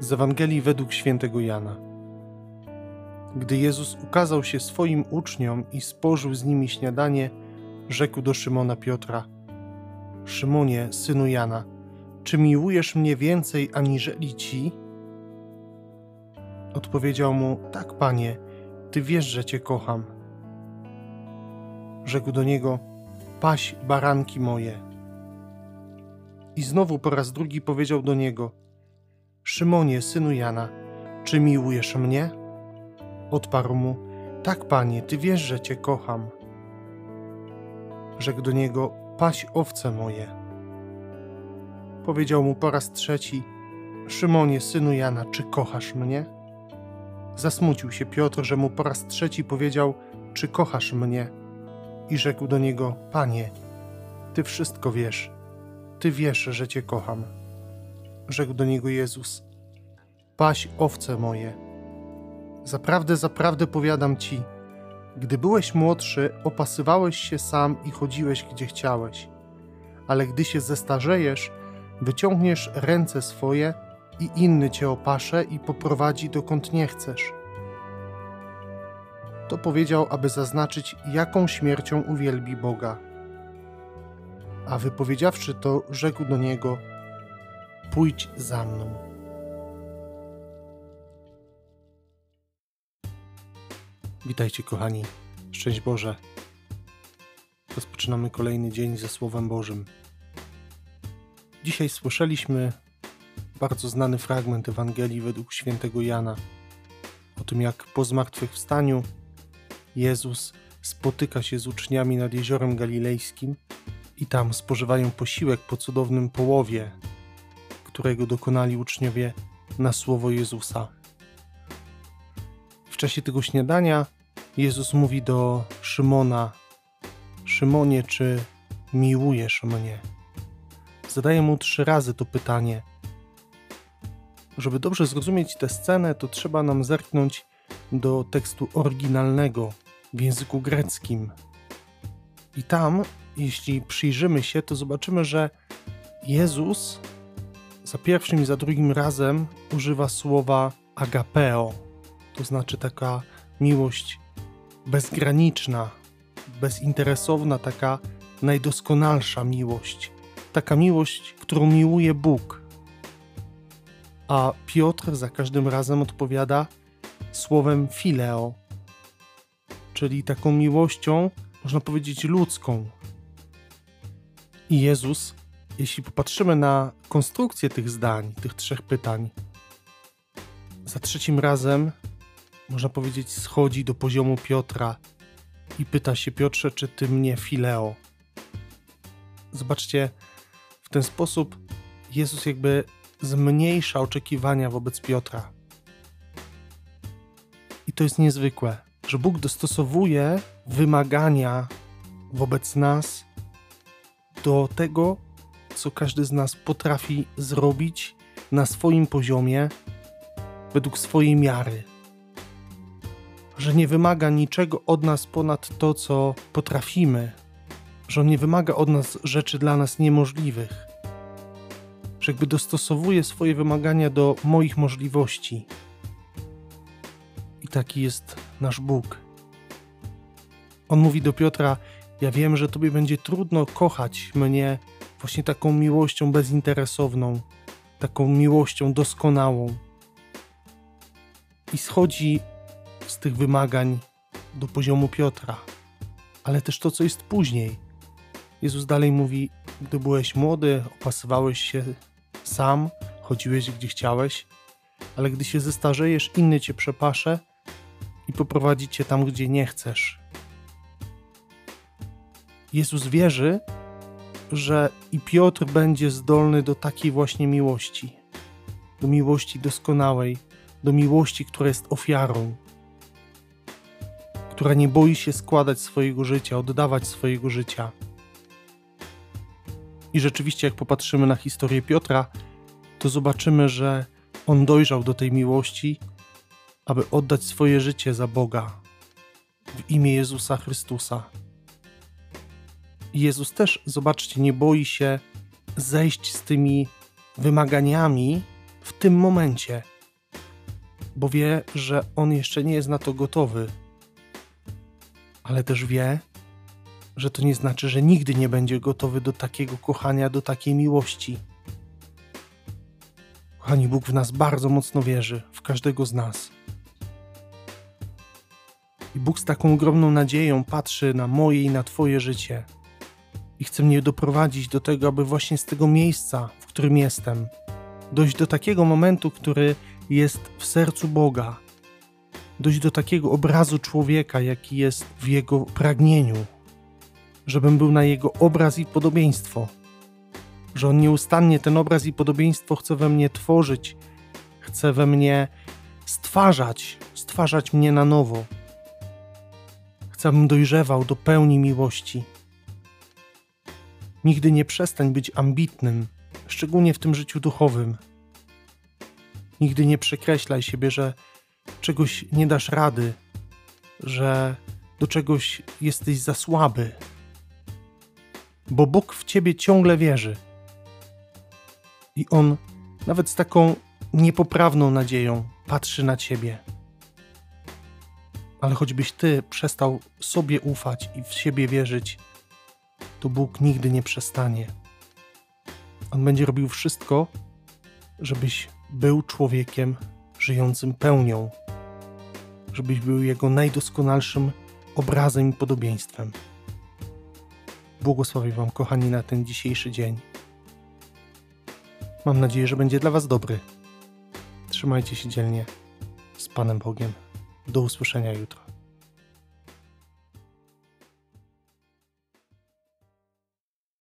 Z Ewangelii według świętego Jana. Gdy Jezus ukazał się swoim uczniom i spożył z nimi śniadanie, rzekł do Szymona Piotra: Szymonie, synu Jana, czy miłujesz mnie więcej aniżeli ci? Odpowiedział mu: Tak, panie, ty wiesz, że cię kocham. Rzekł do niego: Paś baranki moje. I znowu po raz drugi powiedział do niego: Szymonie, synu Jana, czy miłujesz mnie? Odparł mu: Tak, panie, ty wiesz, że cię kocham. Rzekł do niego: Paś owce moje. Powiedział mu po raz trzeci: Szymonie, synu Jana, czy kochasz mnie? Zasmucił się Piotr, że mu po raz trzeci powiedział: Czy kochasz mnie? I rzekł do niego: Panie, ty wszystko wiesz. Ty wiesz, że cię kocham. Rzekł do niego Jezus: Paś owce moje. Zaprawdę, zaprawdę powiadam ci, gdy byłeś młodszy, opasywałeś się sam i chodziłeś gdzie chciałeś. Ale gdy się zestarzejesz, wyciągniesz ręce swoje i inny cię opasze i poprowadzi dokąd nie chcesz. To powiedział, aby zaznaczyć, jaką śmiercią uwielbi Boga. A wypowiedziawszy to, rzekł do niego: Pójdź za mną. Witajcie, kochani. Szczęść Boże. Rozpoczynamy kolejny dzień ze Słowem Bożym. Dzisiaj słyszeliśmy bardzo znany fragment Ewangelii według świętego Jana o tym, jak po zmartwychwstaniu Jezus spotyka się z uczniami nad jeziorem galilejskim i tam spożywają posiłek po cudownym połowie, którego dokonali uczniowie na słowo Jezusa. W czasie tego śniadania Jezus mówi do Szymona: Szymonie, czy miłujesz mnie? Zadaje mu trzy razy to pytanie. Żeby dobrze zrozumieć tę scenę, to trzeba nam zerknąć do tekstu oryginalnego w języku greckim. I tam, jeśli przyjrzymy się, to zobaczymy, że Jezus za pierwszym i za drugim razem używa słowa agapeo, to znaczy taka miłość bezgraniczna, bezinteresowna, taka najdoskonalsza miłość, taka miłość, którą miłuje Bóg. A Piotr za każdym razem odpowiada słowem fileo, czyli taką miłością, można powiedzieć, ludzką. I Jezus, jeśli popatrzymy na konstrukcję tych zdań, tych trzech pytań, za trzecim razem, można powiedzieć, schodzi do poziomu Piotra i pyta się Piotrze, czy ty mnie fileo. Zobaczcie, w ten sposób Jezus jakby zmniejsza oczekiwania wobec Piotra. I to jest niezwykłe, że Bóg dostosowuje wymagania wobec nas do tego, co każdy z nas potrafi zrobić na swoim poziomie, według swojej miary. Że nie wymaga niczego od nas ponad to, co potrafimy, że On nie wymaga od nas rzeczy dla nas niemożliwych, że jakby dostosowuje swoje wymagania do moich możliwości. I taki jest nasz Bóg. On mówi do Piotra: Ja wiem, że tobie będzie trudno kochać mnie właśnie taką miłością bezinteresowną, taką miłością doskonałą. I schodzi z tych wymagań do poziomu Piotra, ale też to, co jest później. Jezus dalej mówi: Gdy byłeś młody, opasywałeś się sam, chodziłeś gdzie chciałeś, ale gdy się zestarzejesz, inny cię przepasze i poprowadzi cię tam, gdzie nie chcesz. Jezus wierzy, że i Piotr będzie zdolny do takiej właśnie miłości, do miłości doskonałej, do miłości, która jest ofiarą, która nie boi się składać swojego życia, oddawać swojego życia. I rzeczywiście, jak popatrzymy na historię Piotra, to zobaczymy, że on dojrzał do tej miłości, aby oddać swoje życie za Boga w imię Jezusa Chrystusa. Jezus też, zobaczcie, nie boi się zejść z tymi wymaganiami w tym momencie, bo wie, że on jeszcze nie jest na to gotowy, ale też wie, że to nie znaczy, że nigdy nie będzie gotowy do takiego kochania, do takiej miłości. Kochani, Bóg w nas bardzo mocno wierzy, w każdego z nas. I Bóg z taką ogromną nadzieją patrzy na moje i na Twoje życie i chce mnie doprowadzić do tego, aby właśnie z tego miejsca, w którym jestem, dojść do takiego momentu, który jest w sercu Boga, dojść do takiego obrazu człowieka, jaki jest w jego pragnieniu, żebym był na jego obraz i podobieństwo, że on nieustannie ten obraz i podobieństwo chce we mnie tworzyć, chce we mnie stwarzać, stwarzać mnie na nowo. Chcę, abym dojrzewał do pełni miłości. Nigdy nie przestań być ambitnym, szczególnie w tym życiu duchowym. Nigdy nie przekreślaj siebie, że czegoś nie dasz rady, że do czegoś jesteś za słaby, bo Bóg w ciebie ciągle wierzy. I On, nawet z taką niepoprawną nadzieją, patrzy na ciebie. Ale choćbyś ty przestał sobie ufać i w siebie wierzyć, to Bóg nigdy nie przestanie. On będzie robił wszystko, żebyś był człowiekiem żyjącym pełnią, żebyś był Jego najdoskonalszym obrazem i podobieństwem. Błogosławię Wam, kochani, na ten dzisiejszy dzień. Mam nadzieję, że będzie dla Was dobry. Trzymajcie się dzielnie z Panem Bogiem. Do usłyszenia jutro.